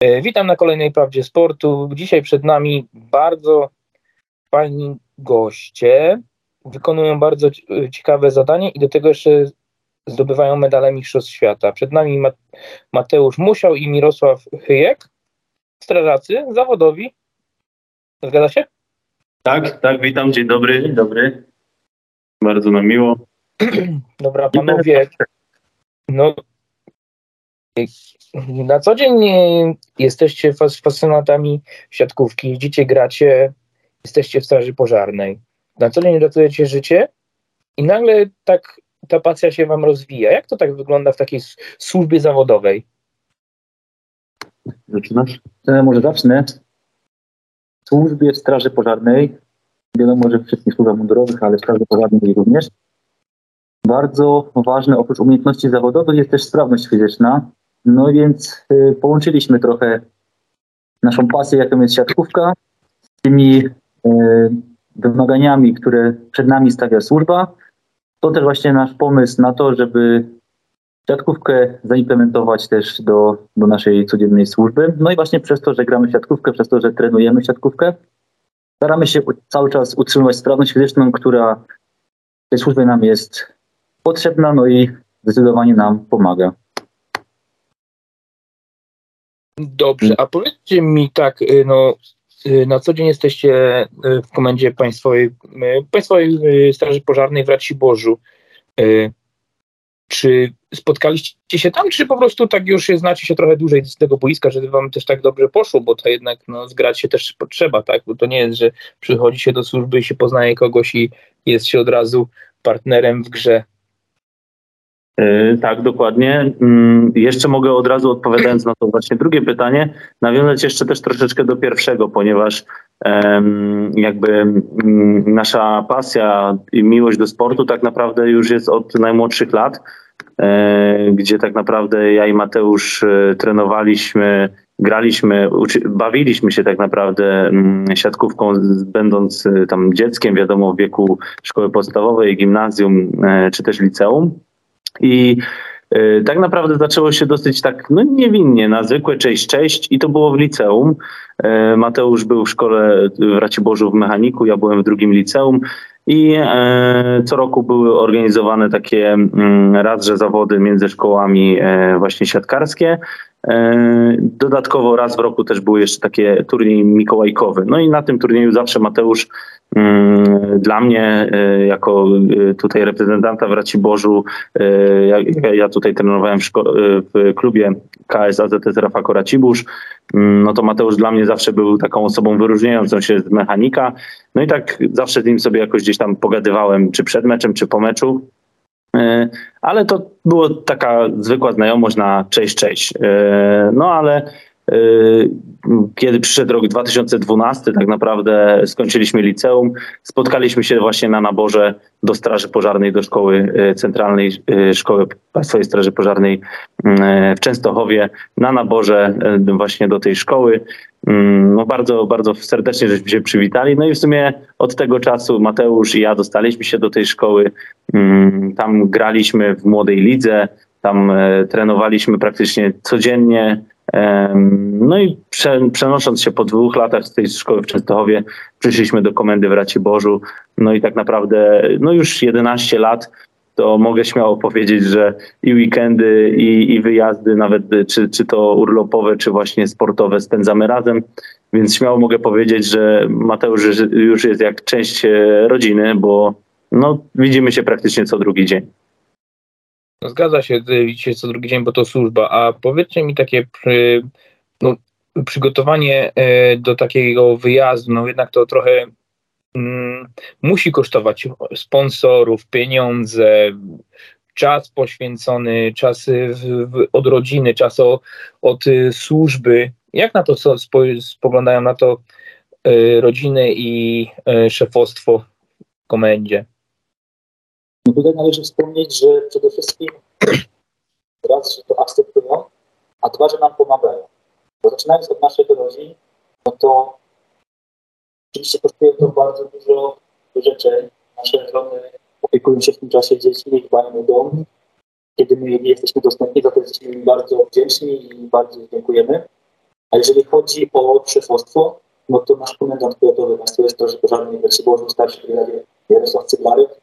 E, witam na kolejnej Prawdzie Sportu. Dzisiaj przed nami bardzo fajni goście. Wykonują bardzo ciekawe zadanie i do tego jeszcze zdobywają medale Mistrzostw Świata. Przed nami Mateusz Musiał i Mirosław Hyjek, strażacy zawodowi. Zgadza się? Tak, tak, witam, dzień dobry, dzień dobry. Bardzo nam miło. Dobra, panowie, no na co dzień jesteście fascynatami siatkówki, jeździcie, gracie, jesteście w straży pożarnej. Na co dzień ratujecie życie i nagle tak ta pasja się wam rozwija. Jak to tak wygląda w takiej służbie zawodowej? Zaczynasz? Ja może zacznę. W służbie straży pożarnej, wiadomo, że wszystkich służbach mundurowych, ale w straży pożarnej również, bardzo ważne oprócz umiejętności zawodowych jest też sprawność fizyczna. No więc y, połączyliśmy trochę naszą pasję, jaką jest siatkówka, z tymi y, wymaganiami, które przed nami stawia służba. To też właśnie nasz pomysł na to, żeby siatkówkę zaimplementować też do, do naszej codziennej służby. No i właśnie przez to, że gramy siatkówkę, przez to, że trenujemy siatkówkę, staramy się cały czas utrzymywać sprawność fizyczną, która tej służbie nam jest potrzebna, no i zdecydowanie nam pomaga. Dobrze, a powiedzcie mi tak, y, no y, na co dzień jesteście y, w komendzie państwowej, państwowej Straży Pożarnej w Raciborzu. Czy spotkaliście się tam, czy po prostu tak już znacie się trochę dłużej z tego boiska, żeby wam też tak dobrze poszło, bo to jednak no, zgrać się też potrzeba, tak? Bo to nie jest, że przychodzi się do służby i się poznaje kogoś i jest się od razu partnerem w grze. E, tak, dokładnie. Mm, jeszcze mogę od razu odpowiadając na to właśnie drugie pytanie, nawiązać jeszcze też troszeczkę do pierwszego, ponieważ jakby mm, nasza pasja i miłość do sportu tak naprawdę już jest od najmłodszych lat, e, gdzie tak naprawdę ja i Mateusz e, trenowaliśmy, graliśmy, bawiliśmy się tak naprawdę mm, siatkówką, będąc tam dzieckiem, wiadomo, w wieku szkoły podstawowej, gimnazjum czy też liceum. I y, tak naprawdę zaczęło się dosyć tak no niewinnie, na zwykłe cześć, cześć i to było w liceum. Y, Mateusz był w szkole w Raciborzu w mechaniku, ja byłem w drugim liceum i y, co roku były organizowane takie mm, radże zawody między szkołami właśnie siatkarskie. Dodatkowo raz w roku też były jeszcze takie turniej mikołajkowy. No i na tym turnieju zawsze Mateusz Mm, dla mnie, y, jako y, tutaj reprezentanta w Raciborzu, ja, ja tutaj trenowałem w, w klubie KS AZS Rafako Racibórz, mm, no to Mateusz dla mnie zawsze był taką osobą wyróżniającą się z mechanika. No i tak zawsze z nim sobie jakoś gdzieś tam pogadywałem, czy przed meczem, czy po meczu. Ale to była taka zwykła znajomość na cześć, cześć. No ale kiedy przyszedł rok 2012, tak naprawdę skończyliśmy liceum, spotkaliśmy się właśnie na naborze do Straży Pożarnej, do Szkoły yy, Centralnej yy, Szkoły Państwowej Straży Pożarnej w Częstochowie, na naborze właśnie do tej szkoły. No bardzo, bardzo serdecznie żeśmy się przywitali. No i w sumie od tego czasu Mateusz i ja dostaliśmy się do tej szkoły. Tam graliśmy w młodej lidze, tam trenowaliśmy praktycznie codziennie. No i przenosząc się po dwóch latach z tej szkoły w Częstochowie, przyszliśmy do komendy w Raciborzu. No i tak naprawdę, no już 11 lat, to mogę śmiało powiedzieć, że i weekendy, i, i wyjazdy, nawet czy, czy to urlopowe, czy właśnie sportowe spędzamy razem. Więc śmiało mogę powiedzieć, że Mateusz już jest jak część e, rodziny, bo no, widzimy się praktycznie co drugi dzień. No zgadza się, widzicie co drugi dzień, bo to służba. A powiedzcie mi takie przy, no, przygotowanie e, do takiego wyjazdu, no jednak to trochę mm, musi kosztować sponsorów, pieniądze, czas poświęcony, czas w, w, od rodziny, czas o, od y, służby. Jak na to spo, spoglądają na to y, rodziny i y, szefostwo w komendzie? No tutaj należy wspomnieć, że przede wszystkim raz, że to akceptują, a dwa, że nam pomagają. Bo zaczynając od naszych rodzin, no to oczywiście kosztuje to bardzo dużo rzeczy. Nasze żony opiekują się w tym czasie dziećmi, dbają o dom. Kiedy my jesteśmy dostępni, za to jesteśmy im bardzo wdzięczni i bardzo dziękujemy. A jeżeli chodzi o szefostwo, no to nasz komendant powiatowy Państwowej Straży Pożarnej w Raciborzu, starszy brygadzie Jarosław Cyglarek,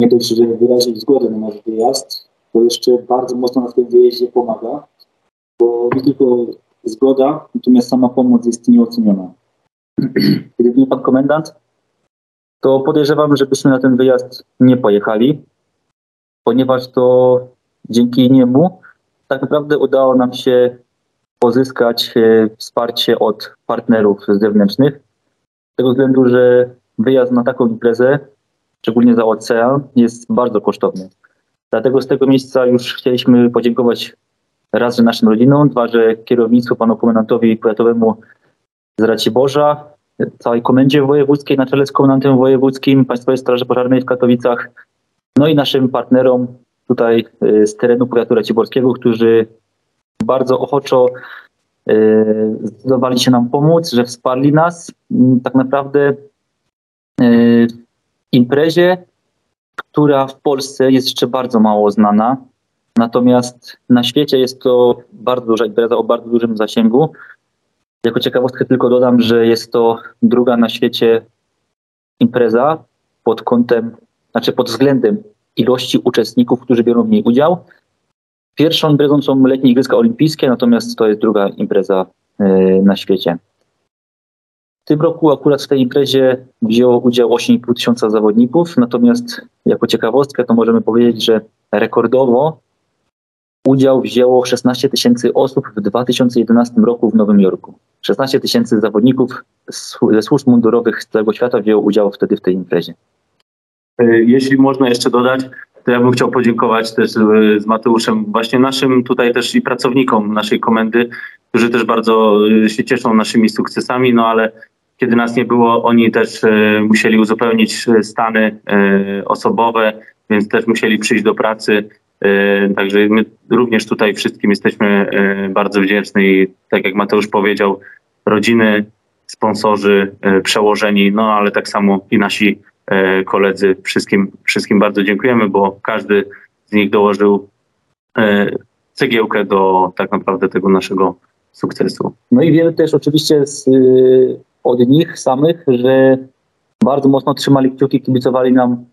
nie dość, że wyraził zgodę na nasz wyjazd, to jeszcze bardzo mocno na tym wyjeździe pomaga, bo nie tylko zgoda, natomiast sama pomoc jest nieoceniona. Gdyby nie pan komendant, to podejrzewam, żebyśmy na ten wyjazd nie pojechali, ponieważ to dzięki niemu tak naprawdę udało nam się pozyskać e, wsparcie od partnerów zewnętrznych. Z tego względu, że wyjazd na taką imprezę, szczególnie za ocean, jest bardzo kosztowny. Dlatego z tego miejsca już chcieliśmy podziękować raz, że naszym rodzinom, dwa, że kierownictwu, panu komendantowi powiatowemu z Raciborza, całej komendzie wojewódzkiej na czele z komendantem wojewódzkim Państwowej Straży Pożarnej w Katowicach, no i naszym partnerom tutaj y, z terenu powiatu raciborskiego, którzy bardzo ochoczo y, zdecydowali się nam pomóc, że wsparli nas. Mm, tak naprawdę y, imprezie, która w Polsce jest jeszcze bardzo mało znana. Natomiast na świecie jest to bardzo duża impreza o bardzo dużym zasięgu. Jako ciekawostkę tylko dodam, że jest to druga na świecie impreza pod kątem, znaczy pod względem ilości uczestników, którzy biorą w niej udział. Pierwszą imprezą są letnie Igrzyska Olimpijskie, natomiast to jest druga impreza e, na świecie. Tym roku akurat w tej imprezie wzięło udział 8,5 tysiąca zawodników, natomiast jako ciekawostkę to możemy powiedzieć, że rekordowo udział wzięło 16 tysięcy osób w 2011 roku w Nowym Jorku. 16 tysięcy zawodników ze służb mundurowych z całego świata wzięło udział wtedy w tej imprezie. E, jeśli można jeszcze dodać, to ja bym chciał podziękować też e, z Mateuszem właśnie naszym tutaj też i pracownikom naszej komendy, którzy też bardzo e, się cieszą naszymi sukcesami, no ale kiedy nas nie było, oni też musieli uzupełnić stany osobowe, więc też musieli przyjść do pracy. Także my również tutaj wszystkim jesteśmy bardzo wdzięczni tak jak Mateusz powiedział, rodziny, sponsorzy, przełożeni, no ale tak samo i nasi E, koledzy, wszystkim, wszystkim bardzo dziękujemy, bo każdy z nich dołożył e, cegiełkę do tak naprawdę tego naszego sukcesu. No i wiemy też oczywiście z, od nich samych, że bardzo mocno trzymali kciuki, kibicowali nam,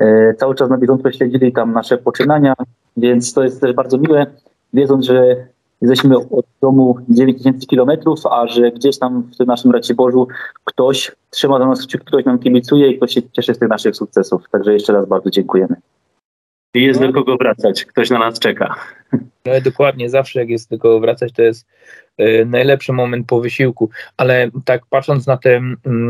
e, cały czas na bieżąco śledzili tam nasze poczynania, więc to jest też bardzo miłe, wiedząc, że Jesteśmy od domu 9000 kilometrów, a że gdzieś tam w tym naszym Raciborzu ktoś trzyma do nas kciuki, ktoś nam kibicuje i ktoś się cieszy z tych naszych sukcesów. Także jeszcze raz bardzo dziękujemy. I jest do kogo wracać, ktoś na nas czeka. No dokładnie, zawsze jak jest do kogo wracać, to jest y, najlepszy moment po wysiłku. Ale tak patrząc na te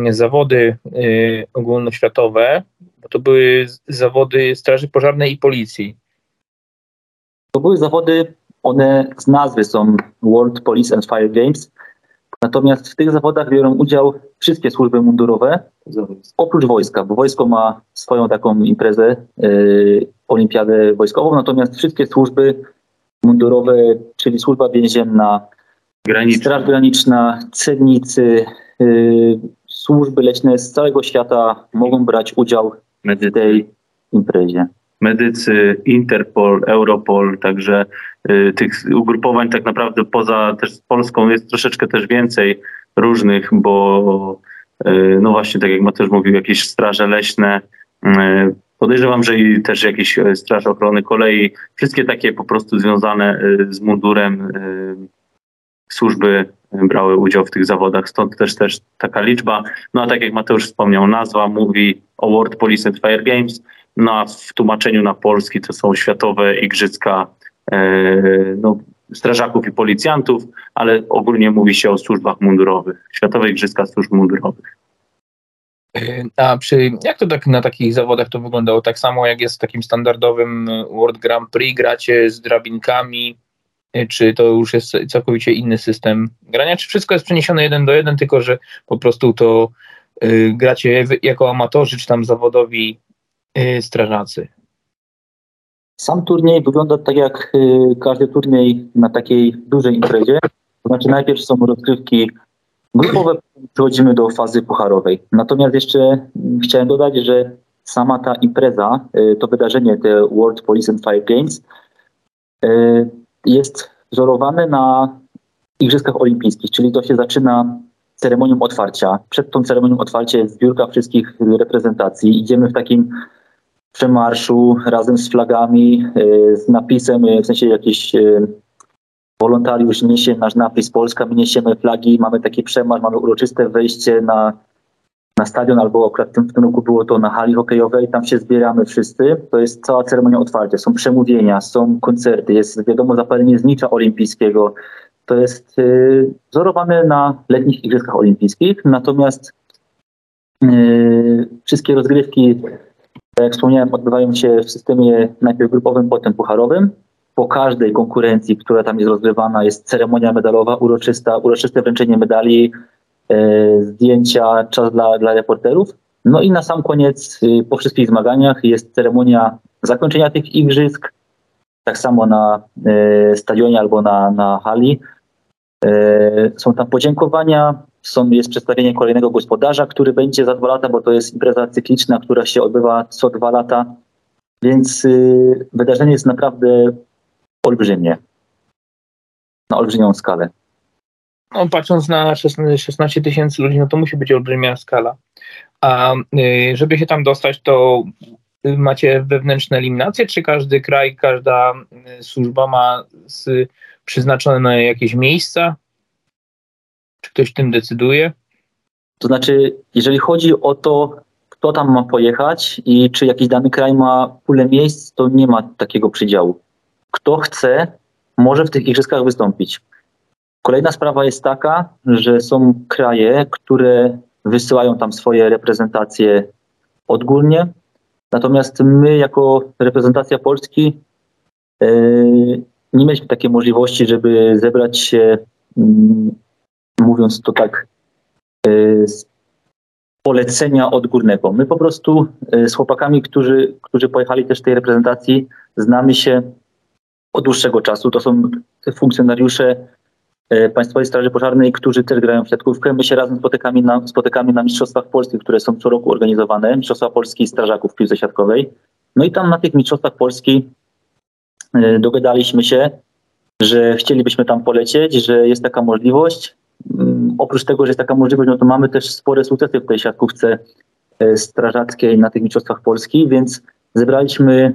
y, zawody y, ogólnoświatowe, bo to były zawody Straży Pożarnej i Policji. To były zawody one z nazwy są World Police and Fire Games, natomiast w tych zawodach biorą udział wszystkie służby mundurowe, oprócz wojska, bo wojsko ma swoją taką imprezę, yy, olimpiadę wojskową, natomiast wszystkie służby mundurowe, czyli służba więzienna, Graniczna. Straż Graniczna, celnicy, yy, służby leśne z całego świata mogą brać udział w tej imprezie medycy, Interpol, Europol, także y, tych ugrupowań tak naprawdę poza też Polską jest troszeczkę też więcej różnych, bo y, no właśnie tak jak Mateusz mówił, jakieś straże leśne, y, podejrzewam, że i też jakieś straż ochrony kolei, wszystkie takie po prostu związane z mundurem służby brały udział w tych zawodach, stąd też też taka liczba. No a tak jak Mateusz wspomniał, nazwa mówi o World Police and Fire Games, no a w tłumaczeniu na polski to są światowe igrzyska e, no, strażaków i policjantów, ale ogólnie mówi się o służbach mundurowych. Światowe Igrzyska Służb Mundurowych. E, a przy, jak to tak na takich zawodach to wyglądało? Tak samo jak jest w takim standardowym World Grand Prix, gracie z drabinkami, e, czy to już jest całkowicie inny system grania? Czy wszystko jest przeniesione jeden do jeden, tylko że po prostu to y, gracie jako amatorzy, czy tam zawodowi strażacy? Sam turniej wygląda tak jak y, każdy turniej na takiej dużej imprezie. To znaczy najpierw są rozgrywki grupowe, przechodzimy do fazy pucharowej. Natomiast jeszcze mm, chciałem dodać, że sama ta impreza, y, to wydarzenie, te World Police and Fire Games, jest wzorowane na Igrzyskach Olimpijskich, czyli to się zaczyna ceremonią otwarcia. Przed tą ceremonią otwarcia jest zbiórka wszystkich reprezentacji. Idziemy w takim przemarszu razem z flagami, e, z napisem, w sensie jakiś e, wolontariusz niesie nasz napis Polska, my niesiemy flagi, mamy taki przemarsz, mamy uroczyste wejście na, na stadion, albo akurat w tym, w tym roku było to na hali hokejowej, tam się zbieramy wszyscy. To jest cała ceremonia otwarcia, są przemówienia, są koncerty, jest wiadomo zapalenie znicza olimpijskiego. To jest yy, wzorowane na letnich Igrzyskach Olimpijskich, natomiast yy, wszystkie rozgrywki, jak wspomniałem, odbywają się w systemie najpierw grupowym, potem pucharowym po każdej konkurencji, która tam jest rozgrywana, jest ceremonia medalowa, uroczysta, uroczyste wręczenie medali, e, zdjęcia, czas dla, dla reporterów. No i na sam koniec, y, po wszystkich zmaganiach, jest ceremonia zakończenia tych igrzysk, tak samo na e, stadionie albo na, na hali. E, są tam podziękowania, są, jest przedstawienie kolejnego gospodarza, który będzie za dwa lata, bo to jest impreza cykliczna, która się odbywa co dwa lata. Więc y, wydarzenie jest naprawdę olbrzymie. Na olbrzymią skalę. No, patrząc na 16 tysięcy ludzi, no to musi być olbrzymia skala. A y, żeby się tam dostać, to macie wewnętrzne eliminacje, czy każdy kraj, każda y, służba ma przyznaczone jakieś miejsca? Czy ktoś tym decyduje? To znaczy, jeżeli chodzi o to, kto tam ma pojechać i czy jakiś dany kraj ma pulę miejsc, to nie ma takiego przydziału kto chce, może w tych igrzyskach wystąpić. Kolejna sprawa jest taka, że są kraje, które wysyłają tam swoje reprezentacje odgórnie, natomiast my jako reprezentacja Polski yy, nie mieliśmy takiej możliwości, żeby zebrać się, yy, mówiąc to tak, yy, z polecenia odgórnego. My po prostu z chłopakami, którzy, którzy pojechali też tej reprezentacji, znamy się od dłuższego czasu. To są funkcjonariusze e, Państwowej Straży Pożarnej, którzy też grają w siatkówkę. My się razem spotykamy na, spotykamy na Mistrzostwach Polskich, które są co roku organizowane, Mistrzostwa Polski Strażaków w piłce siatkowej. No i tam na tych Mistrzostwach Polski e, dogadaliśmy się, że chcielibyśmy tam polecieć, że jest taka możliwość. Mm, oprócz tego, że jest taka możliwość, no to mamy też spore sukcesy w tej siatkówce e, strażackiej na tych Mistrzostwach Polski, więc zebraliśmy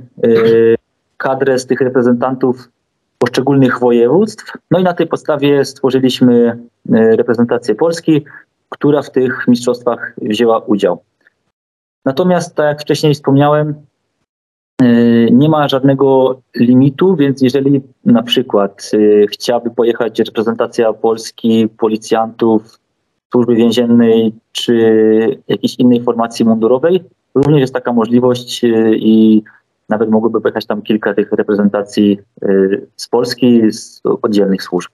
kadrę z tych reprezentantów poszczególnych województw. No i na tej podstawie stworzyliśmy e, reprezentację Polski, która w tych mistrzostwach wzięła udział. Natomiast, tak jak wcześniej wspomniałem, e, nie ma żadnego limitu, więc jeżeli na przykład e, chciałaby pojechać reprezentacja Polski, policjantów, służby więziennej czy jakiejś innej formacji mundurowej, również jest taka możliwość i nawet mogłyby pojechać tam kilka tych reprezentacji z Polski, z oddzielnych służb.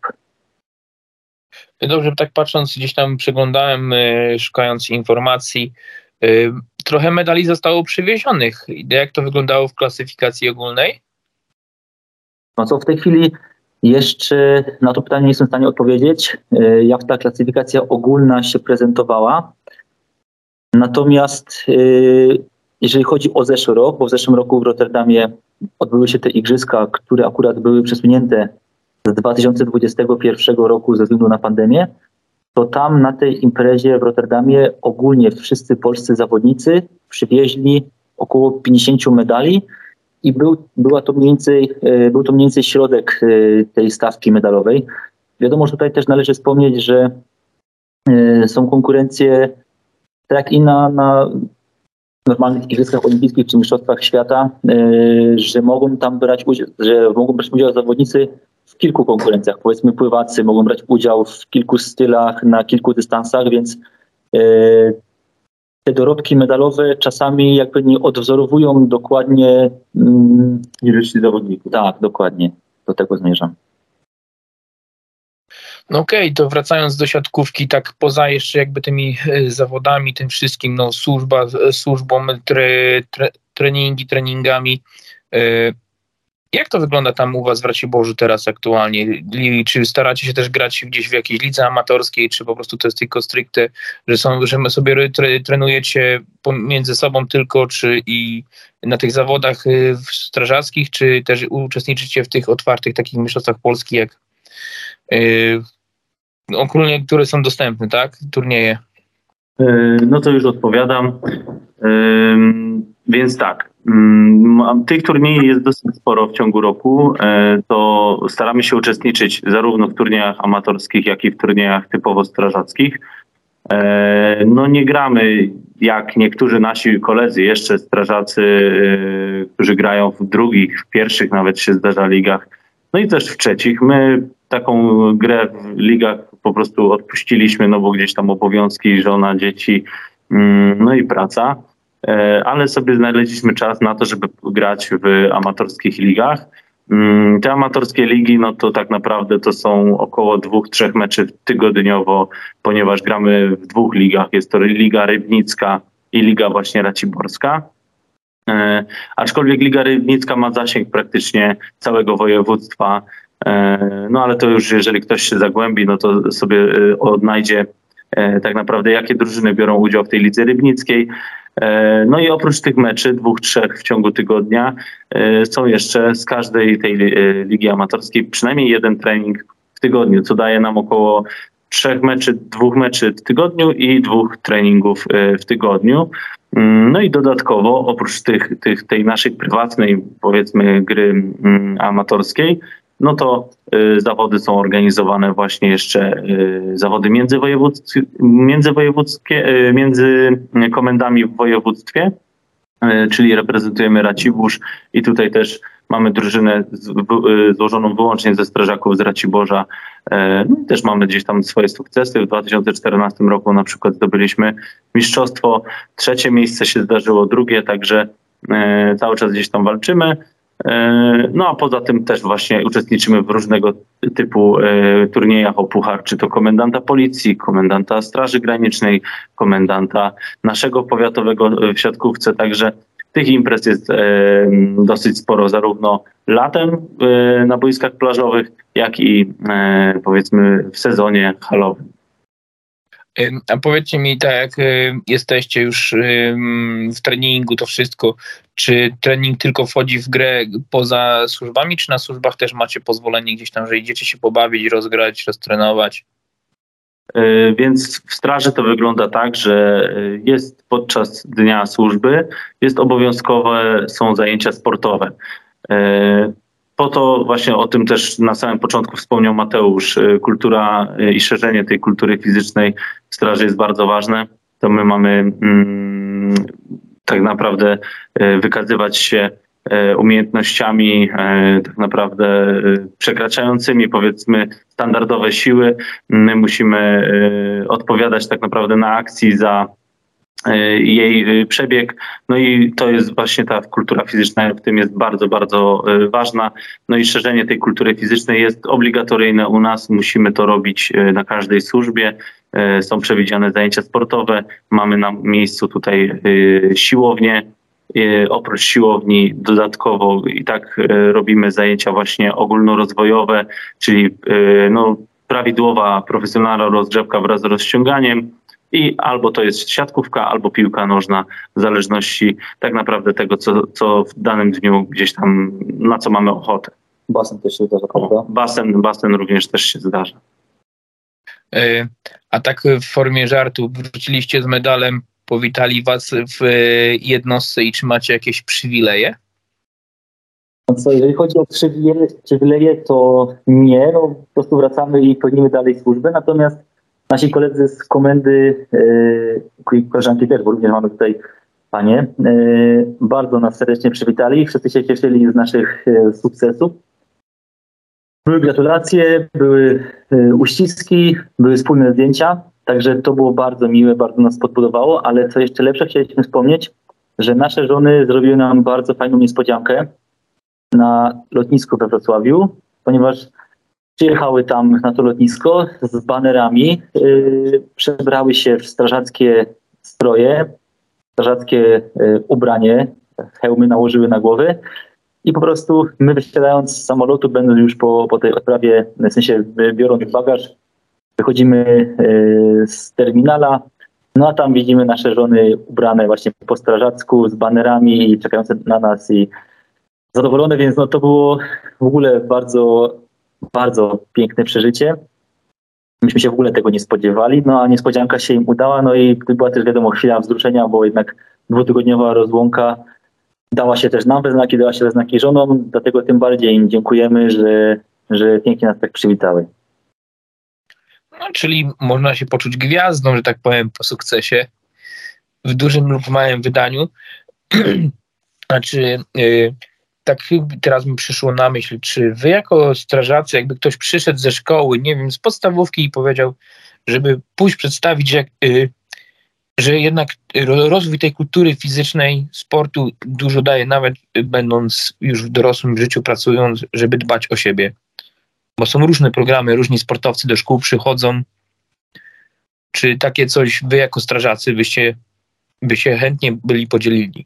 Dobrze, tak patrząc, gdzieś tam przeglądałem, szukając informacji, trochę medali zostało przywiezionych. Jak to wyglądało w klasyfikacji ogólnej? No co w tej chwili jeszcze na to pytanie nie jestem w stanie odpowiedzieć, jak ta klasyfikacja ogólna się prezentowała. Natomiast jeżeli chodzi o zeszły rok, bo w zeszłym roku w Rotterdamie odbyły się te igrzyska, które akurat były przesunięte z 2021 roku ze względu na pandemię, to tam na tej imprezie w Rotterdamie ogólnie wszyscy polscy zawodnicy przywieźli około 50 medali i był, była to mniej więcej, e, był to mniej więcej środek e, tej stawki medalowej. Wiadomo, że tutaj też należy wspomnieć, że e, są konkurencje tak jak i na, na normalnych Igrzyskach Olimpijskich czy Mistrzostwach Świata, że mogą tam brać udział, że mogą brać udział zawodnicy kilku konkurencjach. Powiedzmy pływacy mogą brać udział w kilku stylach, na kilku dystansach, więc e, te dorobki medalowe czasami jakby nie odwzorowują dokładnie mm, ilości zawodników. Tak, dokładnie. Do tego zmierzam. No okej, okay, to wracając do siatkówki, tak poza jeszcze jakby tymi e, zawodami, tym wszystkim, no służba, e, służbą, tre, tre, treningi, treningami, jak to wygląda tam u Was w Raciborzu teraz aktualnie? Czy staracie się też grać gdzieś w jakiejś lidze amatorskiej, czy po prostu to jest tylko stricte, że, są, że sobie trenujecie między sobą tylko, czy i na tych zawodach strażackich, czy też uczestniczycie w tych otwartych takich mistrzostwach Polski jak ogólnie, które są dostępne, tak? Turnieje. No to już odpowiadam. Więc tak, tych turniejów jest dosyć sporo w ciągu roku. To staramy się uczestniczyć zarówno w turniejach amatorskich, jak i w turniejach typowo strażackich. E, no nie gramy jak niektórzy nasi koledzy, jeszcze strażacy, e, którzy grają w drugich, w pierwszych nawet się zdarza ligach, no i też w trzecich. My taką grę w ligach po prostu odpuściliśmy, no bo gdzieś tam obowiązki, żona, dzieci, mm, no i praca, e, ale sobie znaleźliśmy czas na to, żeby grać w amatorskich ligach. Mm, te amatorskie ligi, no to tak naprawdę to są około dwóch, trzech meczy tygodniowo, ponieważ gramy w dwóch ligach. Jest to Liga Rybnicka i Liga właśnie Raciborska. E, aczkolwiek Liga Rybnicka ma zasięg praktycznie całego województwa. E, no ale to już jeżeli ktoś się zagłębi, no to sobie e, odnajdzie e, tak naprawdę jakie drużyny biorą udział w tej Lidze Rybnickiej. E, no i oprócz tych meczy, dwóch, trzech w ciągu tygodnia, e, są jeszcze z każdej tej e, ligi amatorskiej przynajmniej jeden trening w tygodniu, co daje nam około trzech meczy, dwóch meczy w tygodniu i dwóch treningów w tygodniu. Mm, no i dodatkowo, oprócz tych, tych, tej naszej prywatnej, powiedzmy, gry mm, amatorskiej, no to y, zawody są organizowane właśnie jeszcze y, zawody międzywojewódzkie, międzywojewódzkie y, między komendami w województwie, czyli reprezentujemy Racibórz i tutaj też mamy drużynę złożoną wyłącznie ze strażaków z Raciborza. No i też mamy gdzieś tam swoje sukcesy. W 2014 roku na przykład zdobyliśmy mistrzostwo, trzecie miejsce się zdarzyło, drugie, także cały czas gdzieś tam walczymy. E, no a poza tym też właśnie uczestniczymy w różnego typu e, turniejach o puchar, czy to komendanta policji, komendanta Straży Granicznej, komendanta naszego powiatowego w siatkówce, także tych imprez jest e, dosyć sporo, zarówno latem na boiskach plażowych, jak i powiedzmy w sezonie halowym. A powiedzcie mi, tak jak jesteście już w treningu, to wszystko, czy trening tylko wchodzi w grę poza służbami, czy na służbach też macie pozwolenie gdzieś tam, że idziecie się pobawić, rozgrać, roztrenować? E, więc w straży to wygląda tak, że e, jest podczas dnia służby, jest obowiązkowe, są zajęcia sportowe. Po to właśnie o tym też na samym początku wspomniał Mateusz. Kultura i szerzenie tej kultury fizycznej w straży jest bardzo ważne. To my mamy mm, tak naprawdę e, wykazywać się umiejętnościami tak naprawdę przekraczającymi powiedzmy standardowe siły. My musimy odpowiadać tak naprawdę na akcji za jej przebieg. No i to jest właśnie ta kultura fizyczna w tym jest bardzo, bardzo ważna. No i szerzenie tej kultury fizycznej jest obligatoryjne u nas. Musimy to robić na każdej służbie. E, są przewidziane zajęcia sportowe. Mamy na miejscu tutaj e, siłownię. E, oprócz siłowni dodatkowo i tak robimy zajęcia właśnie ogólnorozwojowe, czyli no, prawidłowa, profesjonalna rozgrzewka wraz z rozciąganiem i albo to jest siatkówka, albo piłka nożna, w zależności tak naprawdę tego, co, co w danym dniu gdzieś tam, na co mamy ochotę. Basen też się zdarza, prawda? Basen, basen również też się zdarza. E, a tak w formie żartu wróciliście z medalem, powitali was w jednostce i czy macie jakieś przywileje? No co, jeżeli chodzi o przywileje, przywileje to nie, no, po prostu wracamy i pełnimy dalej służbę, natomiast nasi koledzy z komendy, yy, koleżanki też, bo również mamy tutaj panie, yy, bardzo nas serdecznie przywitali, wszyscy się cieszyli z naszych yy, sukcesów. Były gratulacje, były e, uściski, były wspólne zdjęcia, także to było bardzo miłe, bardzo nas podbudowało, ale co jeszcze lepsze, chcieliśmy wspomnieć, że nasze żony zrobiły nam bardzo fajną niespodziankę na lotnisku we Wrocławiu, ponieważ przyjechały tam na to lotnisko z banerami, yy, przebrały się w strażackie stroje, strażackie yy, ubranie, hełmy nałożyły na głowy i po prostu my wysiadając z samolotu, będąc już po, po tej odprawie, w sensie biorąc bagaż, wychodzimy e, z terminala, no a tam widzimy nasze żony ubrane właśnie po strażacku z banerami i czekające na nas i zadowolone, więc no to było w ogóle bardzo, bardzo piękne przeżycie. Myśmy się w ogóle tego nie spodziewali, no a niespodzianka się im udała, no i była też wiadomo chwila wzruszenia, bo jednak dwutygodniowa rozłąka dała się też nam we znaki, dała się we znaki żonom, dlatego tym bardziej im dziękujemy, że, że pięknie nas tak przywitały. No, czyli można się poczuć gwiazdą, że tak powiem, po sukcesie w dużym lub małym wydaniu. Znaczy, yy, tak teraz mi przyszło na myśl, czy wy jako strażacy, jakby ktoś przyszedł ze szkoły, nie wiem, z podstawówki i powiedział, żeby pójść przedstawić, jak, yy, że jednak rozwój tej kultury fizycznej, sportu dużo daje, nawet będąc już w dorosłym życiu, pracując, żeby dbać o siebie. Bo są różne programy, różni sportowcy do szkół przychodzą. Czy takie coś wy jako strażacy byście by się chętnie byli podzielili?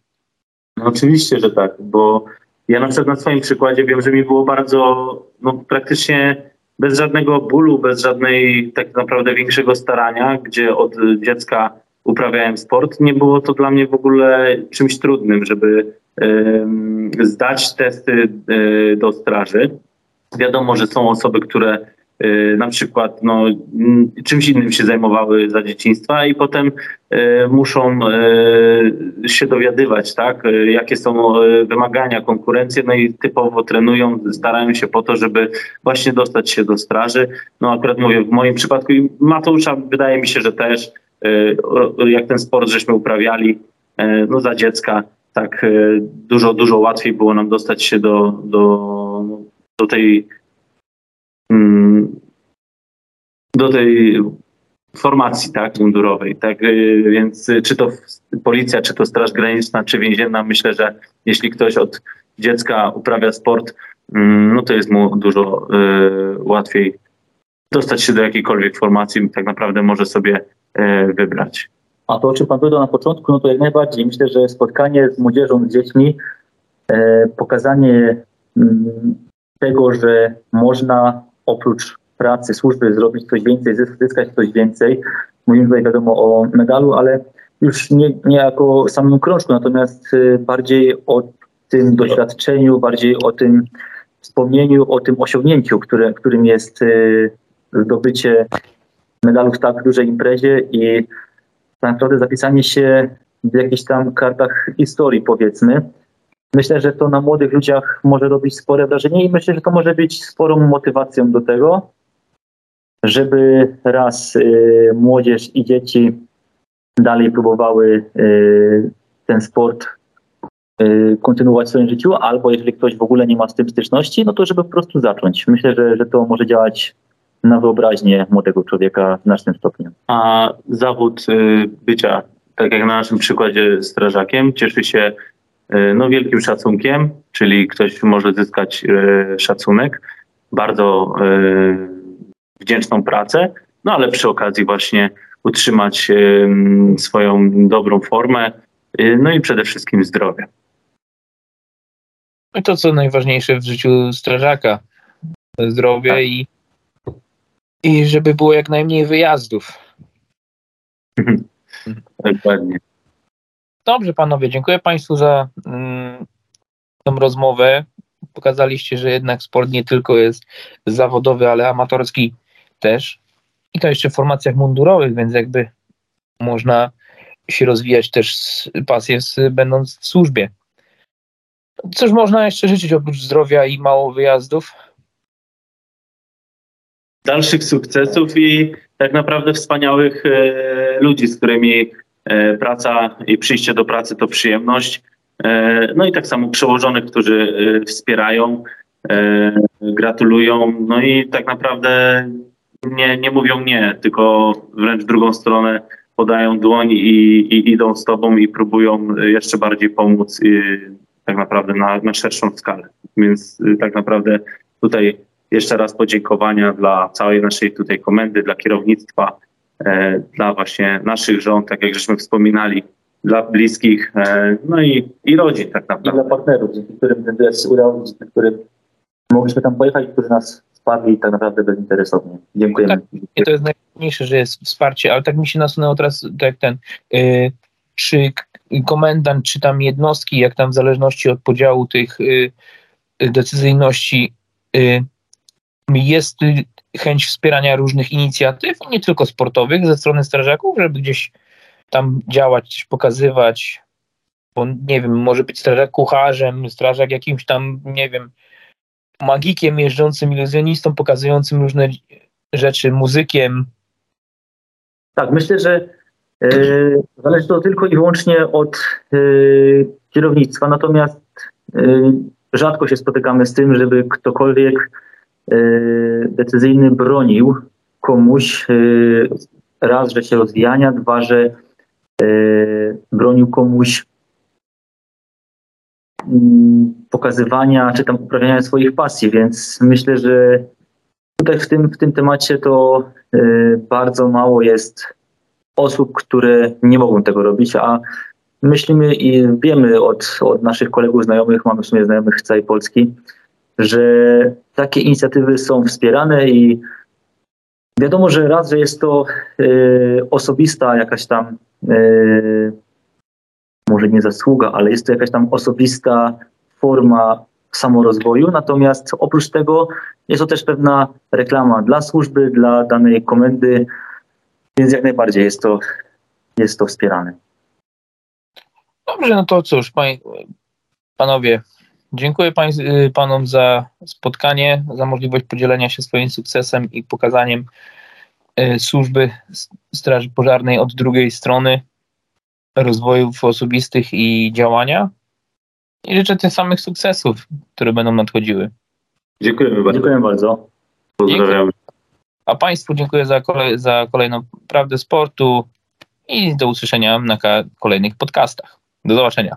No oczywiście, że tak, bo ja na przykład na swoim przykładzie wiem, że mi było bardzo, no praktycznie bez żadnego bólu, bez żadnej tak naprawdę większego starania, gdzie od dziecka uprawiałem sport, nie było to dla mnie w ogóle czymś trudnym, żeby zdać testy y, do straży. Wiadomo, że są osoby, które na przykład no, czymś innym się zajmowały za dzieciństwa i potem y, muszą y, się dowiadywać, tak, jakie są wymagania, konkurencje, no i typowo trenują, starają się po to, żeby właśnie dostać się do straży. No akurat mówię, w moim przypadku i Mateusza wydaje mi się, że też jak ten sport żeśmy uprawiali no, za dziecka, tak dużo, dużo łatwiej było nam dostać się do, do, do tej mm, do tej formacji tak, mundurowej. Tak? Y, więc czy to policja, czy to Straż Graniczna, czy więzienna, myślę, że jeśli ktoś od dziecka uprawia sport, mm, no to jest mu dużo y, łatwiej dostać się do jakiejkolwiek formacji, tak naprawdę może sobie y, wybrać. A to, o czym Pan powiedział na początku, no to jak najbardziej. Myślę, że spotkanie z młodzieżą, z dziećmi, pokazanie mm, tego, że można oprócz pracy, służby zrobić coś więcej, zyskać coś więcej. Mówimy tutaj wiadomo o medalu, ale już nie, nie jako samym krążku, natomiast y, bardziej o tym doświadczeniu, bardziej o tym wspomnieniu, o tym osiągnięciu, które, którym jest y, zdobycie medalu w tak dużej imprezie i tak naprawdę zapisanie się w jakichś tam kartach historii, powiedzmy. Myślę, że to na młodych ludziach może robić spore wrażenie i myślę, że to może być sporą motywacją do tego, żeby raz y, młodzież i dzieci dalej próbowały y, ten sport y, kontynuować w swoim życiu, albo jeżeli ktoś w ogóle nie ma z tym styczności, no to żeby po prostu zacząć. Myślę, że, że to może działać na wyobraźnię młodego człowieka w znacznym stopniu. A zawód y, bycia, tak jak na naszym przykładzie strażakiem, cieszy się no, wielkim szacunkiem, czyli ktoś może zyskać y, szacunek, bardzo wdzięczną pracę, no ale przy okazji właśnie utrzymać swoją dobrą formę, no i przede wszystkim zdrowie. No i to, co najważniejsze w życiu strażaka, zdrowie tak. i, i żeby było jak najmniej wyjazdów. Dokładnie. Dobrze, panowie, dziękuję Państwu za mm, tą rozmowę. Pokazaliście, że jednak sport nie tylko jest zawodowy, ale amatorski też. I to jeszcze w formacjach mundurowych, więc jakby można się rozwijać też pasję, będąc w służbie. Cóż można jeszcze życzyć oprócz zdrowia i mało wyjazdów? Dalszych sukcesów i tak naprawdę wspaniałych e, ludzi, z którymi praca i przyjście do pracy to przyjemność. E, no i tak samo przełożonych, którzy e, wspierają, e, gratulują. No i tak naprawdę nie, nie mówią nie, tylko wręcz drugą stronę podają dłoń i, i idą z tobą i próbują jeszcze bardziej pomóc tak naprawdę na, na szerszą skalę. Więc tak naprawdę tutaj jeszcze raz podziękowania dla całej naszej tutaj komendy, dla kierownictwa, e, dla właśnie naszych żon, tak jak żeśmy wspominali, dla bliskich, e, no i, i rodzin tak naprawdę. I dla partnerów, dzięki którym ten dres udał, dzięki którym mogliśmy tam pojechać, którzy nas wsparli tak naprawdę bezinteresownie. Dziękujemy. Tak, to jest najważniejsze, że jest wsparcie, ale tak mi się nasunęło teraz, tak ten, yy, czy komendant, czy tam jednostki, jak tam w zależności od podziału tych yy, decyzyjności, yy, jest chęć wspierania różnych inicjatyw, nie tylko sportowych ze strony strażaków, żeby gdzieś tam działać, pokazywać, bo nie wiem, może być strażak kucharzem, strażak jakimś tam, nie wiem, magikiem jeżdżącym, iluzjonistą, pokazującym różne rzeczy, muzykiem. Tak, myślę, że yy, zależy to tylko i wyłącznie od yy, kierownictwa, natomiast yy, rzadko się spotykamy z tym, żeby ktokolwiek decyzyjny bronił komuś raz, że się rozwijania, dwa, że bronił komuś mm, pokazywania czy tam uprawiania swoich pasji, więc myślę, że tutaj w tym, w tym temacie to bardzo mało jest osób, które nie mogą tego robić, a myślimy i wiemy od, od naszych kolegów, znajomych, mamy w sumie znajomych z całej Polski, że takie inicjatywy są wspierane i wiadomo, że raz, że jest to y, osobista jakaś tam, y, może nie zasługa, ale jest to jakaś tam osobista forma samorozwoju. Natomiast oprócz tego jest to też pewna reklama dla służby, dla danej komendy, więc jak najbardziej jest to, jest to wspierane. Dobrze, no to cóż, panowie, dziękuję pań, panom za spotkanie, za możliwość podzielenia się swoim sukcesem i pokazaniem y, służby Straży Pożarnej od drugiej strony rozwojów osobistych i działania. I życzę tych samych sukcesów, które będą nadchodziły. Dziękujemy bardzo. Dziękuję bardzo. Pozdrawiam. A Państwu dziękuję za, kolej, za kolejną prawdę sportu i do usłyszenia na kolejnych podcastach. Do zobaczenia.